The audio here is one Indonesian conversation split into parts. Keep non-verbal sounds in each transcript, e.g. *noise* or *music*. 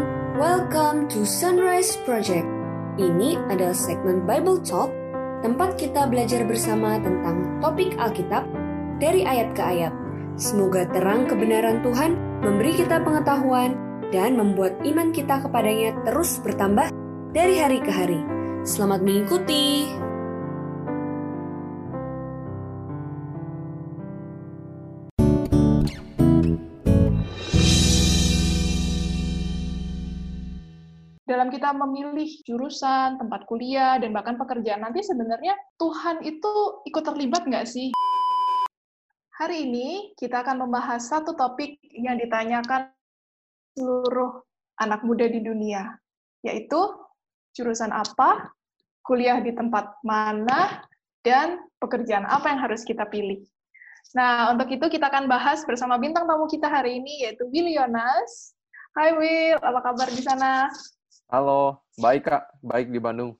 everyone, welcome to Sunrise Project. Ini adalah segmen Bible Talk, tempat kita belajar bersama tentang topik Alkitab dari ayat ke ayat. Semoga terang kebenaran Tuhan memberi kita pengetahuan dan membuat iman kita kepadanya terus bertambah dari hari ke hari. Selamat mengikuti. Dalam kita memilih jurusan, tempat kuliah, dan bahkan pekerjaan nanti sebenarnya Tuhan itu ikut terlibat nggak sih? Hari ini kita akan membahas satu topik yang ditanyakan seluruh anak muda di dunia, yaitu jurusan apa, kuliah di tempat mana, dan pekerjaan apa yang harus kita pilih. Nah, untuk itu kita akan bahas bersama bintang tamu kita hari ini, yaitu Will Yonas. Hai Will, apa kabar di sana? Halo, baik Kak, baik di Bandung.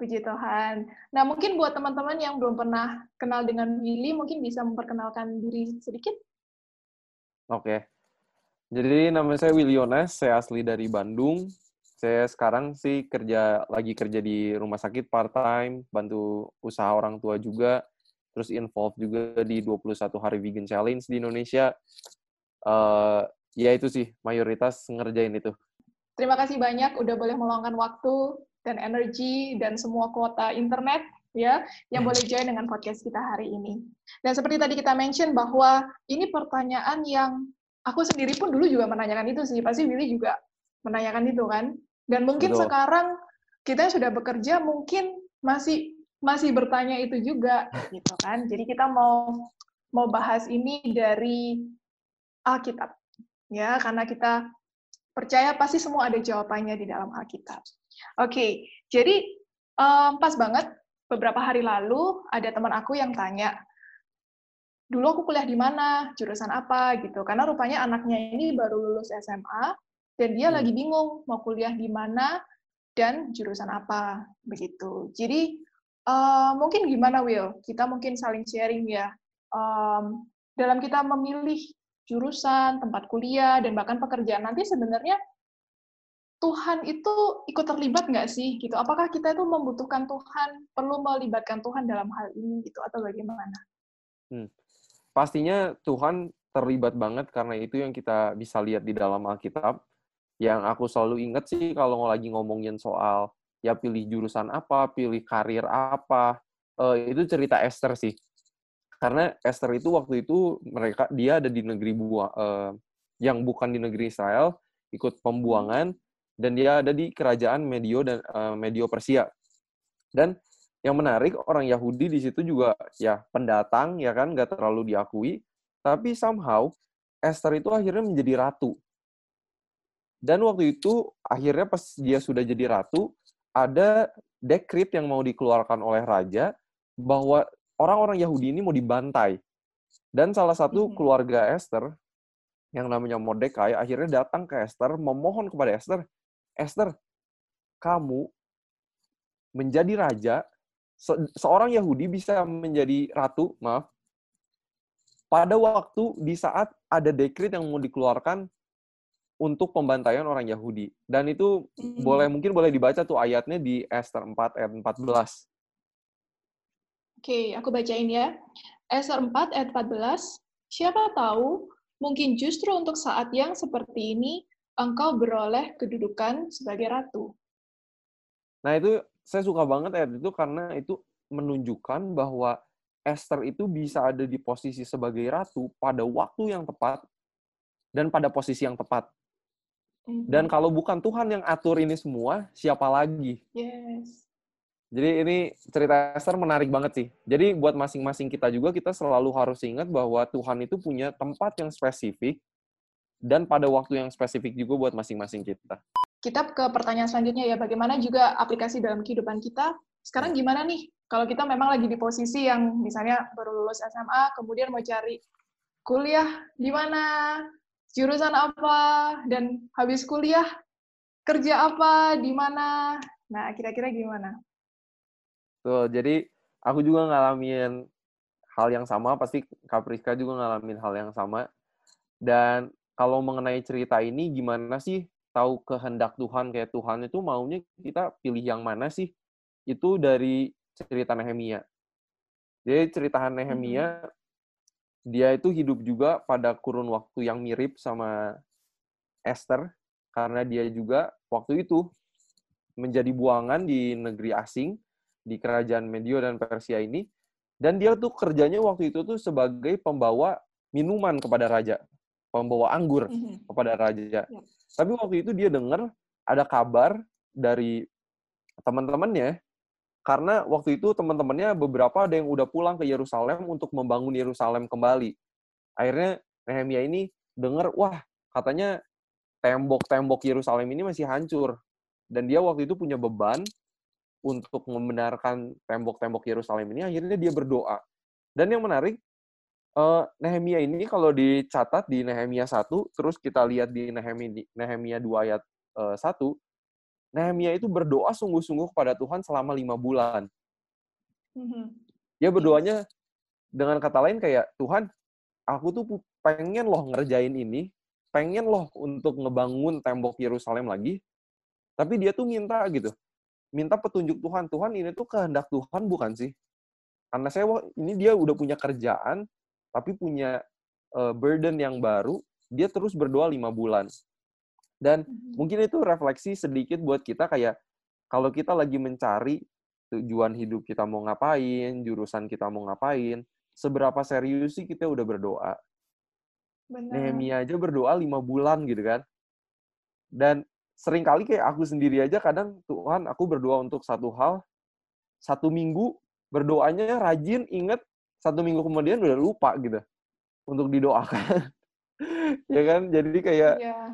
Puji Tuhan. Nah, mungkin buat teman-teman yang belum pernah kenal dengan Willy, mungkin bisa memperkenalkan diri sedikit? Oke. Jadi nama saya Willy Yones, saya asli dari Bandung. Saya sekarang sih kerja lagi kerja di rumah sakit part-time, bantu usaha orang tua juga, terus involve juga di 21 hari vegan challenge di Indonesia. Uh, ya itu sih, mayoritas ngerjain itu. Terima kasih banyak udah boleh meluangkan waktu dan energi dan semua kuota internet ya yang boleh join dengan podcast kita hari ini. Dan seperti tadi kita mention bahwa ini pertanyaan yang aku sendiri pun dulu juga menanyakan itu sih. Pasti Willy juga menanyakan itu kan. Dan mungkin Betul. sekarang kita sudah bekerja mungkin masih masih bertanya itu juga gitu kan. Jadi kita mau mau bahas ini dari Alkitab. Ya, karena kita percaya pasti semua ada jawabannya di dalam Alkitab. Oke, okay, jadi um, pas banget beberapa hari lalu ada teman aku yang tanya, dulu aku kuliah di mana, jurusan apa gitu. Karena rupanya anaknya ini baru lulus SMA dan dia hmm. lagi bingung mau kuliah di mana dan jurusan apa begitu. Jadi uh, mungkin gimana Will? Kita mungkin saling sharing ya. Um, dalam kita memilih jurusan, tempat kuliah, dan bahkan pekerjaan nanti sebenarnya Tuhan itu ikut terlibat nggak sih gitu? Apakah kita itu membutuhkan Tuhan, perlu melibatkan Tuhan dalam hal ini gitu atau bagaimana? Hmm. Pastinya Tuhan terlibat banget karena itu yang kita bisa lihat di dalam Alkitab. Yang aku selalu ingat sih kalau lagi ngomongin soal ya pilih jurusan apa, pilih karir apa, uh, itu cerita Esther sih karena Esther itu waktu itu mereka dia ada di negeri buah uh, yang bukan di negeri Israel ikut pembuangan dan dia ada di kerajaan Medio dan uh, Medio Persia. Dan yang menarik orang Yahudi di situ juga ya pendatang ya kan nggak terlalu diakui. Tapi somehow Esther itu akhirnya menjadi ratu. Dan waktu itu akhirnya pas dia sudah jadi ratu ada dekrit yang mau dikeluarkan oleh raja bahwa orang-orang Yahudi ini mau dibantai. Dan salah satu keluarga Esther yang namanya Mordekai akhirnya datang ke Esther memohon kepada Esther, Esther, kamu menjadi raja, se seorang Yahudi bisa menjadi ratu, maaf, pada waktu di saat ada dekrit yang mau dikeluarkan untuk pembantaian orang Yahudi. Dan itu hmm. boleh mungkin boleh dibaca tuh ayatnya di Esther 4 ayat 14. Oke, aku bacain ya. Esther 4 ayat 14, siapa tahu mungkin justru untuk saat yang seperti ini engkau beroleh kedudukan sebagai ratu. Nah itu saya suka banget ayat itu karena itu menunjukkan bahwa Esther itu bisa ada di posisi sebagai ratu pada waktu yang tepat dan pada posisi yang tepat. Dan mhm. kalau bukan Tuhan yang atur ini semua, siapa lagi? Yes. Jadi ini cerita Esther menarik banget sih. Jadi buat masing-masing kita juga kita selalu harus ingat bahwa Tuhan itu punya tempat yang spesifik dan pada waktu yang spesifik juga buat masing-masing kita. Kita ke pertanyaan selanjutnya ya, bagaimana juga aplikasi dalam kehidupan kita? Sekarang gimana nih kalau kita memang lagi di posisi yang misalnya baru lulus SMA, kemudian mau cari kuliah di mana, jurusan apa, dan habis kuliah kerja apa, di mana? Nah, kira-kira gimana? Tuh, jadi aku juga ngalamin hal yang sama, pasti Kapriska juga ngalamin hal yang sama. Dan kalau mengenai cerita ini gimana sih tahu kehendak Tuhan kayak Tuhan itu maunya kita pilih yang mana sih? Itu dari cerita Nehemia. Jadi cerita Nehemia mm-hmm. dia itu hidup juga pada kurun waktu yang mirip sama Esther karena dia juga waktu itu menjadi buangan di negeri asing di kerajaan Medio dan Persia ini dan dia tuh kerjanya waktu itu tuh sebagai pembawa minuman kepada raja pembawa anggur mm-hmm. kepada raja. Yeah. Tapi waktu itu dia dengar ada kabar dari teman-temannya karena waktu itu teman-temannya beberapa ada yang udah pulang ke Yerusalem untuk membangun Yerusalem kembali. Akhirnya Nehemia ini dengar, wah katanya tembok-tembok Yerusalem ini masih hancur. Dan dia waktu itu punya beban untuk membenarkan tembok-tembok Yerusalem ini, akhirnya dia berdoa. Dan yang menarik, uh, Nehemia ini kalau dicatat di Nehemia 1, terus kita lihat di Nehemia, Nehemia 2 ayat uh, 1, Nehemia itu berdoa sungguh-sungguh kepada Tuhan selama lima bulan. Mm-hmm. Dia berdoanya dengan kata lain kayak, Tuhan, aku tuh pengen loh ngerjain ini, pengen loh untuk ngebangun tembok Yerusalem lagi, tapi dia tuh minta gitu, minta petunjuk Tuhan. Tuhan ini tuh kehendak Tuhan bukan sih? Karena saya ini dia udah punya kerjaan, tapi punya uh, burden yang baru, dia terus berdoa lima bulan. Dan mm-hmm. mungkin itu refleksi sedikit buat kita kayak kalau kita lagi mencari tujuan hidup kita mau ngapain, jurusan kita mau ngapain, seberapa serius sih kita udah berdoa. Nehemia aja berdoa lima bulan gitu kan. Dan sering kali kayak aku sendiri aja kadang Tuhan aku berdoa untuk satu hal, satu minggu berdoanya rajin, inget, satu minggu kemudian udah lupa gitu untuk didoakan *laughs* ya kan jadi kayak yeah.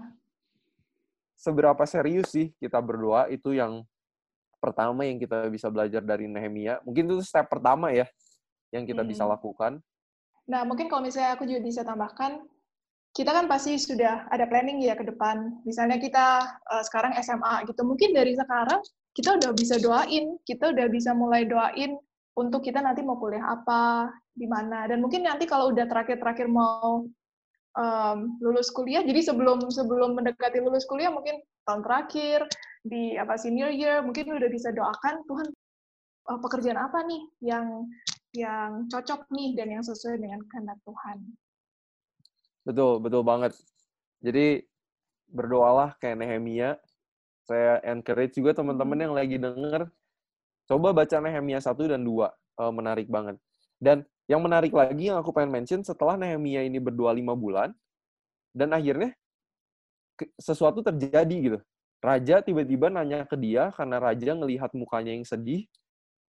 seberapa serius sih kita berdoa itu yang pertama yang kita bisa belajar dari Nehemia mungkin itu step pertama ya yang kita hmm. bisa lakukan nah mungkin kalau misalnya aku juga bisa tambahkan kita kan pasti sudah ada planning ya ke depan misalnya kita uh, sekarang SMA gitu mungkin dari sekarang kita udah bisa doain kita udah bisa mulai doain untuk kita nanti mau kuliah apa, di mana. Dan mungkin nanti kalau udah terakhir-terakhir mau um, lulus kuliah, jadi sebelum sebelum mendekati lulus kuliah mungkin tahun terakhir di apa senior year mungkin udah bisa doakan Tuhan uh, pekerjaan apa nih yang yang cocok nih dan yang sesuai dengan kehendak Tuhan. Betul, betul banget. Jadi berdoalah kayak Nehemia. Saya encourage juga teman-teman hmm. yang lagi denger Coba baca Nehemia 1 dan 2. Uh, eh, menarik banget. Dan yang menarik lagi yang aku pengen mention, setelah Nehemia ini berdua lima bulan, dan akhirnya sesuatu terjadi gitu. Raja tiba-tiba nanya ke dia karena raja ngelihat mukanya yang sedih.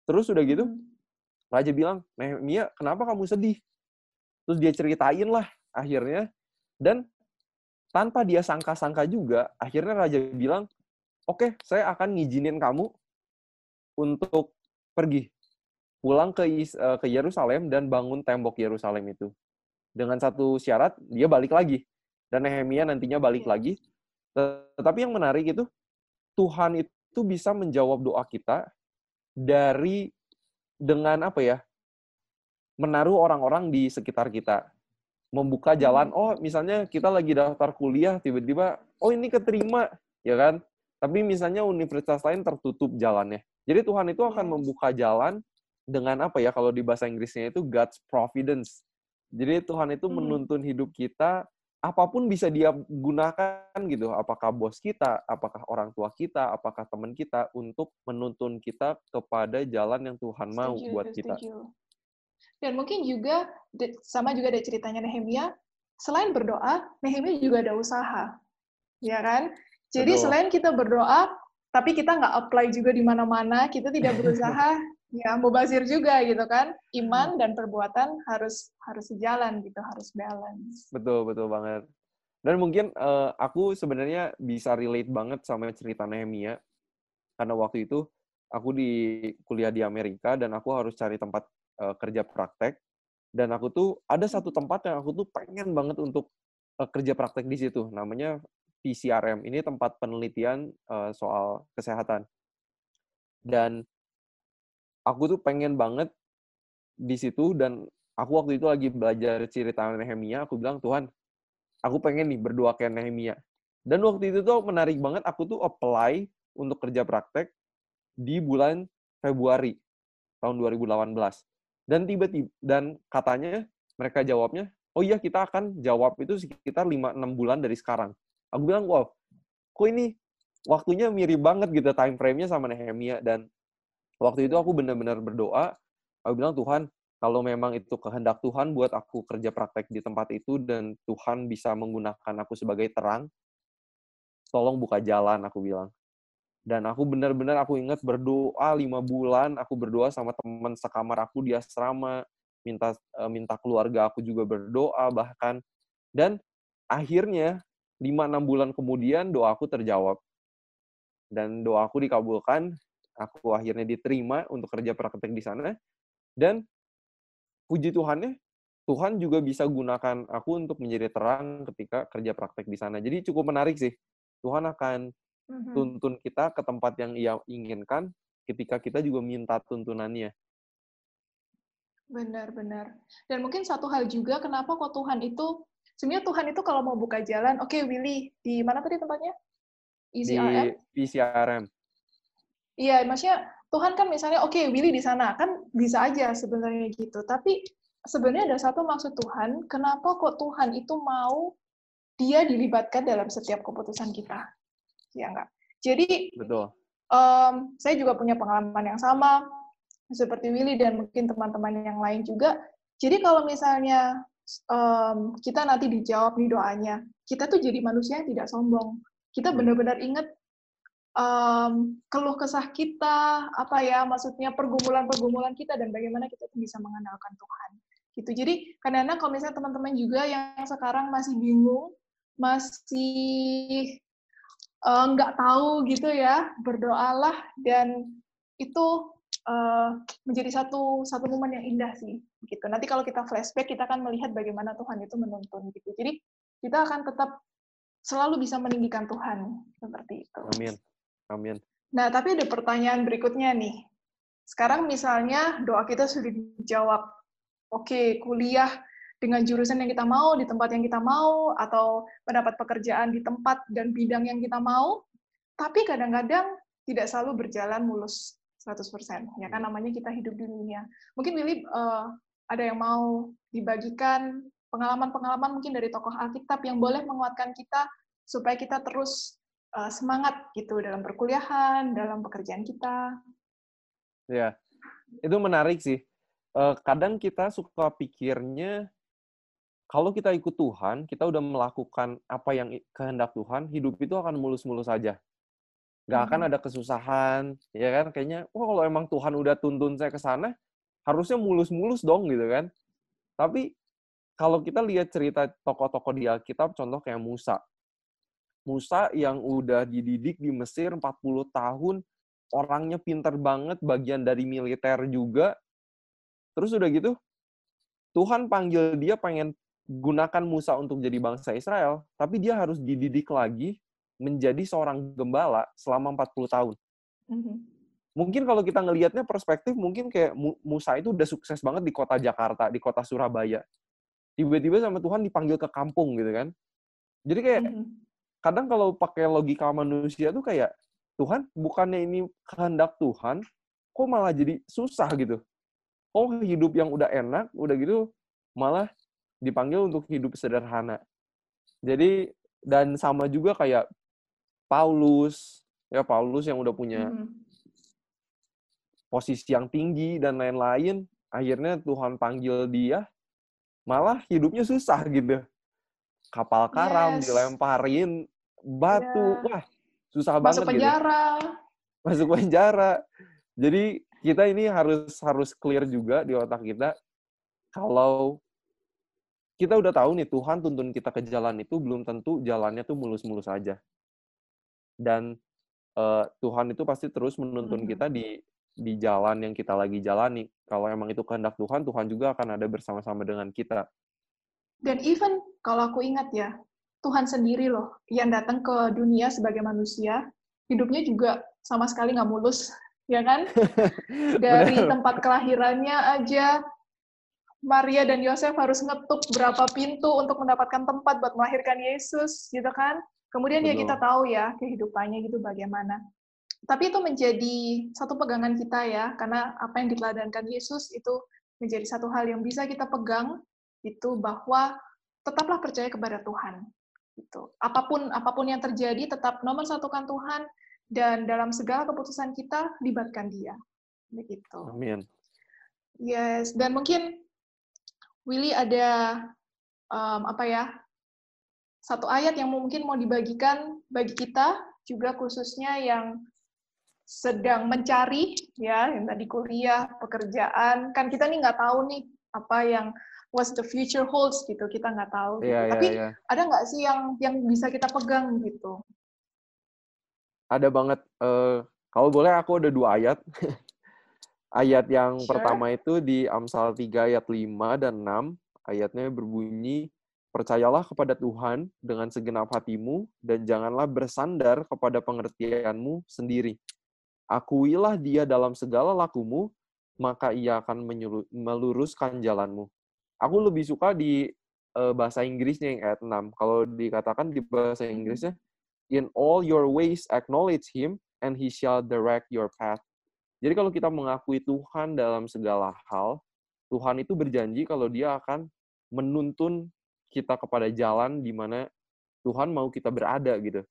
Terus udah gitu, raja bilang, Nehemia, kenapa kamu sedih? Terus dia ceritain lah akhirnya. Dan tanpa dia sangka-sangka juga, akhirnya raja bilang, oke, okay, saya akan ngizinin kamu untuk pergi pulang ke uh, ke Yerusalem dan bangun tembok Yerusalem itu. Dengan satu syarat dia balik lagi dan Nehemia nantinya balik lagi. Tetapi yang menarik itu Tuhan itu bisa menjawab doa kita dari dengan apa ya? menaruh orang-orang di sekitar kita. Membuka jalan, hmm. oh misalnya kita lagi daftar kuliah tiba-tiba oh ini keterima, ya kan? Tapi misalnya universitas lain tertutup jalannya. Jadi Tuhan itu akan membuka jalan dengan apa ya kalau di bahasa Inggrisnya itu God's providence. Jadi Tuhan itu hmm. menuntun hidup kita apa pun bisa dia gunakan gitu. Apakah bos kita, apakah orang tua kita, apakah teman kita untuk menuntun kita kepada jalan yang Tuhan mau setuju, buat kita. Dan mungkin juga sama juga ada ceritanya Nehemia, selain berdoa, Nehemia juga ada usaha. Ya kan? Jadi Betul. selain kita berdoa, tapi kita nggak apply juga di mana-mana, kita tidak *laughs* berusaha ya mubazir juga gitu kan. Iman dan perbuatan harus harus sejalan gitu, harus balance. Betul, betul banget. Dan mungkin uh, aku sebenarnya bisa relate banget sama cerita Nehemia karena waktu itu aku di kuliah di Amerika dan aku harus cari tempat uh, kerja praktek dan aku tuh ada satu tempat yang aku tuh pengen banget untuk uh, kerja praktek di situ namanya PCRM. Ini tempat penelitian uh, soal kesehatan. Dan aku tuh pengen banget di situ dan aku waktu itu lagi belajar cerita Nehemia, aku bilang, Tuhan, aku pengen nih berdoa kayak Nehemia. Dan waktu itu tuh menarik banget, aku tuh apply untuk kerja praktek di bulan Februari tahun 2018. Dan tiba-tiba dan katanya mereka jawabnya, "Oh iya, kita akan jawab itu sekitar 5-6 bulan dari sekarang." Aku bilang, "Wow, kok ini waktunya mirip banget gitu time frame-nya sama Nehemia dan waktu itu aku benar-benar berdoa, aku bilang, "Tuhan, kalau memang itu kehendak Tuhan buat aku kerja praktek di tempat itu dan Tuhan bisa menggunakan aku sebagai terang, tolong buka jalan, aku bilang. Dan aku benar-benar aku ingat berdoa lima bulan, aku berdoa sama teman sekamar aku di asrama, minta uh, minta keluarga aku juga berdoa bahkan. Dan akhirnya lima enam bulan kemudian doa aku terjawab. Dan doa aku dikabulkan, aku akhirnya diterima untuk kerja praktek di sana. Dan puji Tuhannya, Tuhan juga bisa gunakan aku untuk menjadi terang ketika kerja praktek di sana. Jadi cukup menarik sih. Tuhan akan Mm-hmm. tuntun kita ke tempat yang ia inginkan ketika kita juga minta tuntunannya. Benar-benar. Dan mungkin satu hal juga kenapa kok Tuhan itu sebenarnya Tuhan itu kalau mau buka jalan, oke okay, Willy di mana tadi tempatnya? ECRM? Di ECRM. Iya, maksudnya Tuhan kan misalnya oke okay, Willy di sana kan bisa aja sebenarnya gitu. Tapi sebenarnya ada satu maksud Tuhan, kenapa kok Tuhan itu mau dia dilibatkan dalam setiap keputusan kita ya enggak. Jadi betul. Um, saya juga punya pengalaman yang sama seperti Willy dan mungkin teman-teman yang lain juga. Jadi kalau misalnya um, kita nanti dijawab nih doanya, kita tuh jadi manusia yang tidak sombong. Kita hmm. benar-benar ingat um, keluh kesah kita, apa ya, maksudnya pergumulan-pergumulan kita dan bagaimana kita tuh bisa mengandalkan Tuhan. Gitu. Jadi kadang-kadang kalau misalnya teman-teman juga yang sekarang masih bingung, masih nggak uh, tahu gitu ya berdoalah dan itu uh, menjadi satu satu momen yang indah sih gitu. Nanti kalau kita flashback kita akan melihat bagaimana Tuhan itu menuntun gitu. Jadi kita akan tetap selalu bisa meninggikan Tuhan seperti itu. Amin. Amin. Nah tapi ada pertanyaan berikutnya nih. Sekarang misalnya doa kita sudah dijawab. Oke kuliah dengan jurusan yang kita mau, di tempat yang kita mau, atau mendapat pekerjaan di tempat dan bidang yang kita mau, tapi kadang-kadang tidak selalu berjalan mulus 100%. Ya kan namanya kita hidup di dunia. Mungkin Willy uh, ada yang mau dibagikan pengalaman-pengalaman mungkin dari tokoh Alkitab yang boleh menguatkan kita supaya kita terus uh, semangat gitu dalam perkuliahan, dalam pekerjaan kita. Ya, itu menarik sih. Uh, kadang kita suka pikirnya kalau kita ikut Tuhan, kita udah melakukan apa yang kehendak Tuhan, hidup itu akan mulus-mulus saja. Gak akan hmm. ada kesusahan, ya kan? Kayaknya, wah kalau emang Tuhan udah tuntun saya ke sana, harusnya mulus-mulus dong gitu kan. Tapi kalau kita lihat cerita tokoh-tokoh di Alkitab, contoh kayak Musa. Musa yang udah dididik di Mesir 40 tahun, orangnya pintar banget, bagian dari militer juga. Terus udah gitu, Tuhan panggil dia pengen gunakan Musa untuk jadi bangsa Israel, tapi dia harus dididik lagi menjadi seorang gembala selama 40 tahun. Mm-hmm. Mungkin kalau kita ngelihatnya perspektif, mungkin kayak Musa itu udah sukses banget di kota Jakarta, di kota Surabaya. Tiba-tiba sama Tuhan dipanggil ke kampung gitu kan. Jadi kayak mm-hmm. kadang kalau pakai logika manusia tuh kayak Tuhan bukannya ini kehendak Tuhan, kok malah jadi susah gitu. Oh hidup yang udah enak, udah gitu malah dipanggil untuk hidup sederhana. Jadi dan sama juga kayak Paulus, ya Paulus yang udah punya hmm. posisi yang tinggi dan lain-lain, akhirnya Tuhan panggil dia, malah hidupnya susah gitu. Kapal karam yes. dilemparin batu, yeah. wah susah Masuk banget gitu. penjara. gitu. Masuk penjara. Jadi kita ini harus harus clear juga di otak kita kalau kita udah tahu nih Tuhan tuntun kita ke jalan itu belum tentu jalannya tuh mulus-mulus aja. Dan uh, Tuhan itu pasti terus menuntun hmm. kita di di jalan yang kita lagi jalani. Kalau emang itu kehendak Tuhan, Tuhan juga akan ada bersama-sama dengan kita. Dan even kalau aku ingat ya, Tuhan sendiri loh yang datang ke dunia sebagai manusia, hidupnya juga sama sekali nggak mulus, ya kan? *laughs* Dari tempat kelahirannya aja Maria dan Yosef harus ngetuk berapa pintu untuk mendapatkan tempat buat melahirkan Yesus, gitu kan? Kemudian Betul. ya kita tahu ya kehidupannya gitu bagaimana. Tapi itu menjadi satu pegangan kita ya, karena apa yang diteladankan Yesus itu menjadi satu hal yang bisa kita pegang itu bahwa tetaplah percaya kepada Tuhan. Gitu. Apa pun apa pun yang terjadi tetap nomor satukan Tuhan dan dalam segala keputusan kita libatkan Dia. Begitu. Amin. Yes, dan mungkin Willy ada um, apa ya satu ayat yang mungkin mau dibagikan bagi kita juga khususnya yang sedang mencari ya yang tadi kuliah pekerjaan kan kita nih nggak tahu nih apa yang what the future holds gitu kita nggak tahu gitu. yeah, tapi yeah. ada nggak sih yang yang bisa kita pegang gitu ada banget uh, kalau boleh aku ada dua ayat *laughs* Ayat yang sure. pertama itu di Amsal 3 ayat 5 dan 6. Ayatnya berbunyi, Percayalah kepada Tuhan dengan segenap hatimu dan janganlah bersandar kepada pengertianmu sendiri. Akuilah dia dalam segala lakumu, maka ia akan meluruskan jalanmu. Aku lebih suka di uh, bahasa Inggrisnya yang ayat 6. Kalau dikatakan di bahasa hmm. Inggrisnya, In all your ways acknowledge him, and he shall direct your path. Jadi kalau kita mengakui Tuhan dalam segala hal, Tuhan itu berjanji kalau dia akan menuntun kita kepada jalan di mana Tuhan mau kita berada gitu.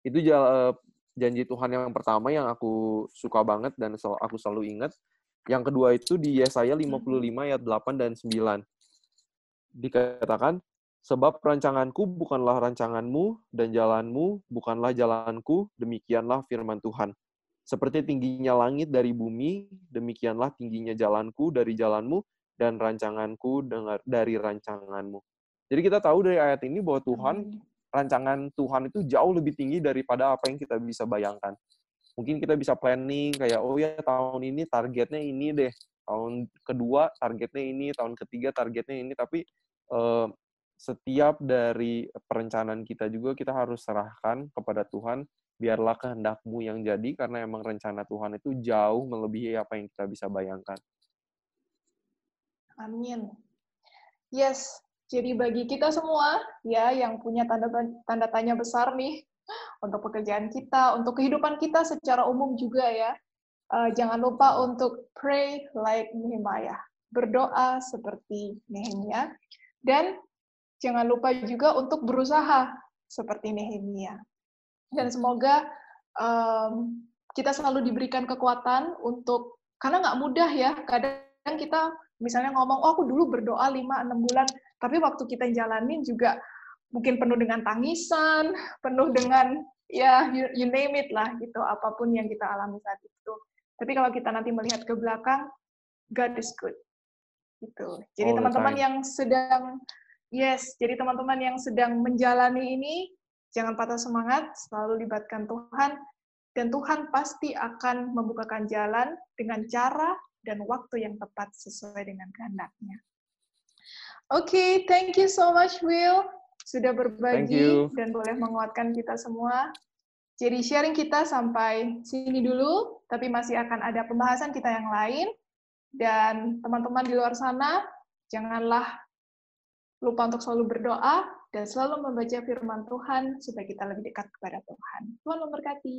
Itu eh, janji Tuhan yang pertama yang aku suka banget dan aku selalu ingat. Yang kedua itu di Yesaya 55 ayat 8 dan 9. Dikatakan, Sebab rancanganku bukanlah rancanganmu, dan jalanmu bukanlah jalanku, demikianlah firman Tuhan. Seperti tingginya langit dari bumi, demikianlah tingginya jalanku dari jalanmu dan rancanganku dari rancanganmu. Jadi kita tahu dari ayat ini bahwa Tuhan, rancangan Tuhan itu jauh lebih tinggi daripada apa yang kita bisa bayangkan. Mungkin kita bisa planning kayak, oh ya tahun ini targetnya ini deh, tahun kedua targetnya ini, tahun ketiga targetnya ini, tapi eh, setiap dari perencanaan kita juga kita harus serahkan kepada Tuhan biarlah kehendakmu yang jadi karena emang rencana Tuhan itu jauh melebihi apa yang kita bisa bayangkan. Amin. Yes, jadi bagi kita semua ya yang punya tanda tanda tanya besar nih untuk pekerjaan kita, untuk kehidupan kita secara umum juga ya. Uh, jangan lupa untuk pray like Nehemiah, berdoa seperti Nehemia, dan jangan lupa juga untuk berusaha seperti Nehemia. Dan semoga um, kita selalu diberikan kekuatan untuk karena nggak mudah ya. Kadang kita misalnya ngomong, oh aku dulu berdoa 5-6 bulan, tapi waktu kita jalanin juga mungkin penuh dengan tangisan, penuh dengan ya you, you name it lah gitu, apa pun yang kita alami saat itu. Tapi kalau kita nanti melihat ke belakang, God is good. Gitu. Jadi teman-teman yang sedang yes, jadi teman-teman yang sedang menjalani ini Jangan patah semangat, selalu libatkan Tuhan, dan Tuhan pasti akan membukakan jalan dengan cara dan waktu yang tepat sesuai dengan kehendaknya. Oke, okay, thank you so much Will sudah berbagi dan boleh menguatkan kita semua. Jadi sharing kita sampai sini dulu, tapi masih akan ada pembahasan kita yang lain. Dan teman-teman di luar sana, janganlah lupa untuk selalu berdoa dan selalu membaca firman Tuhan supaya kita lebih dekat kepada Tuhan. Tuhan memberkati.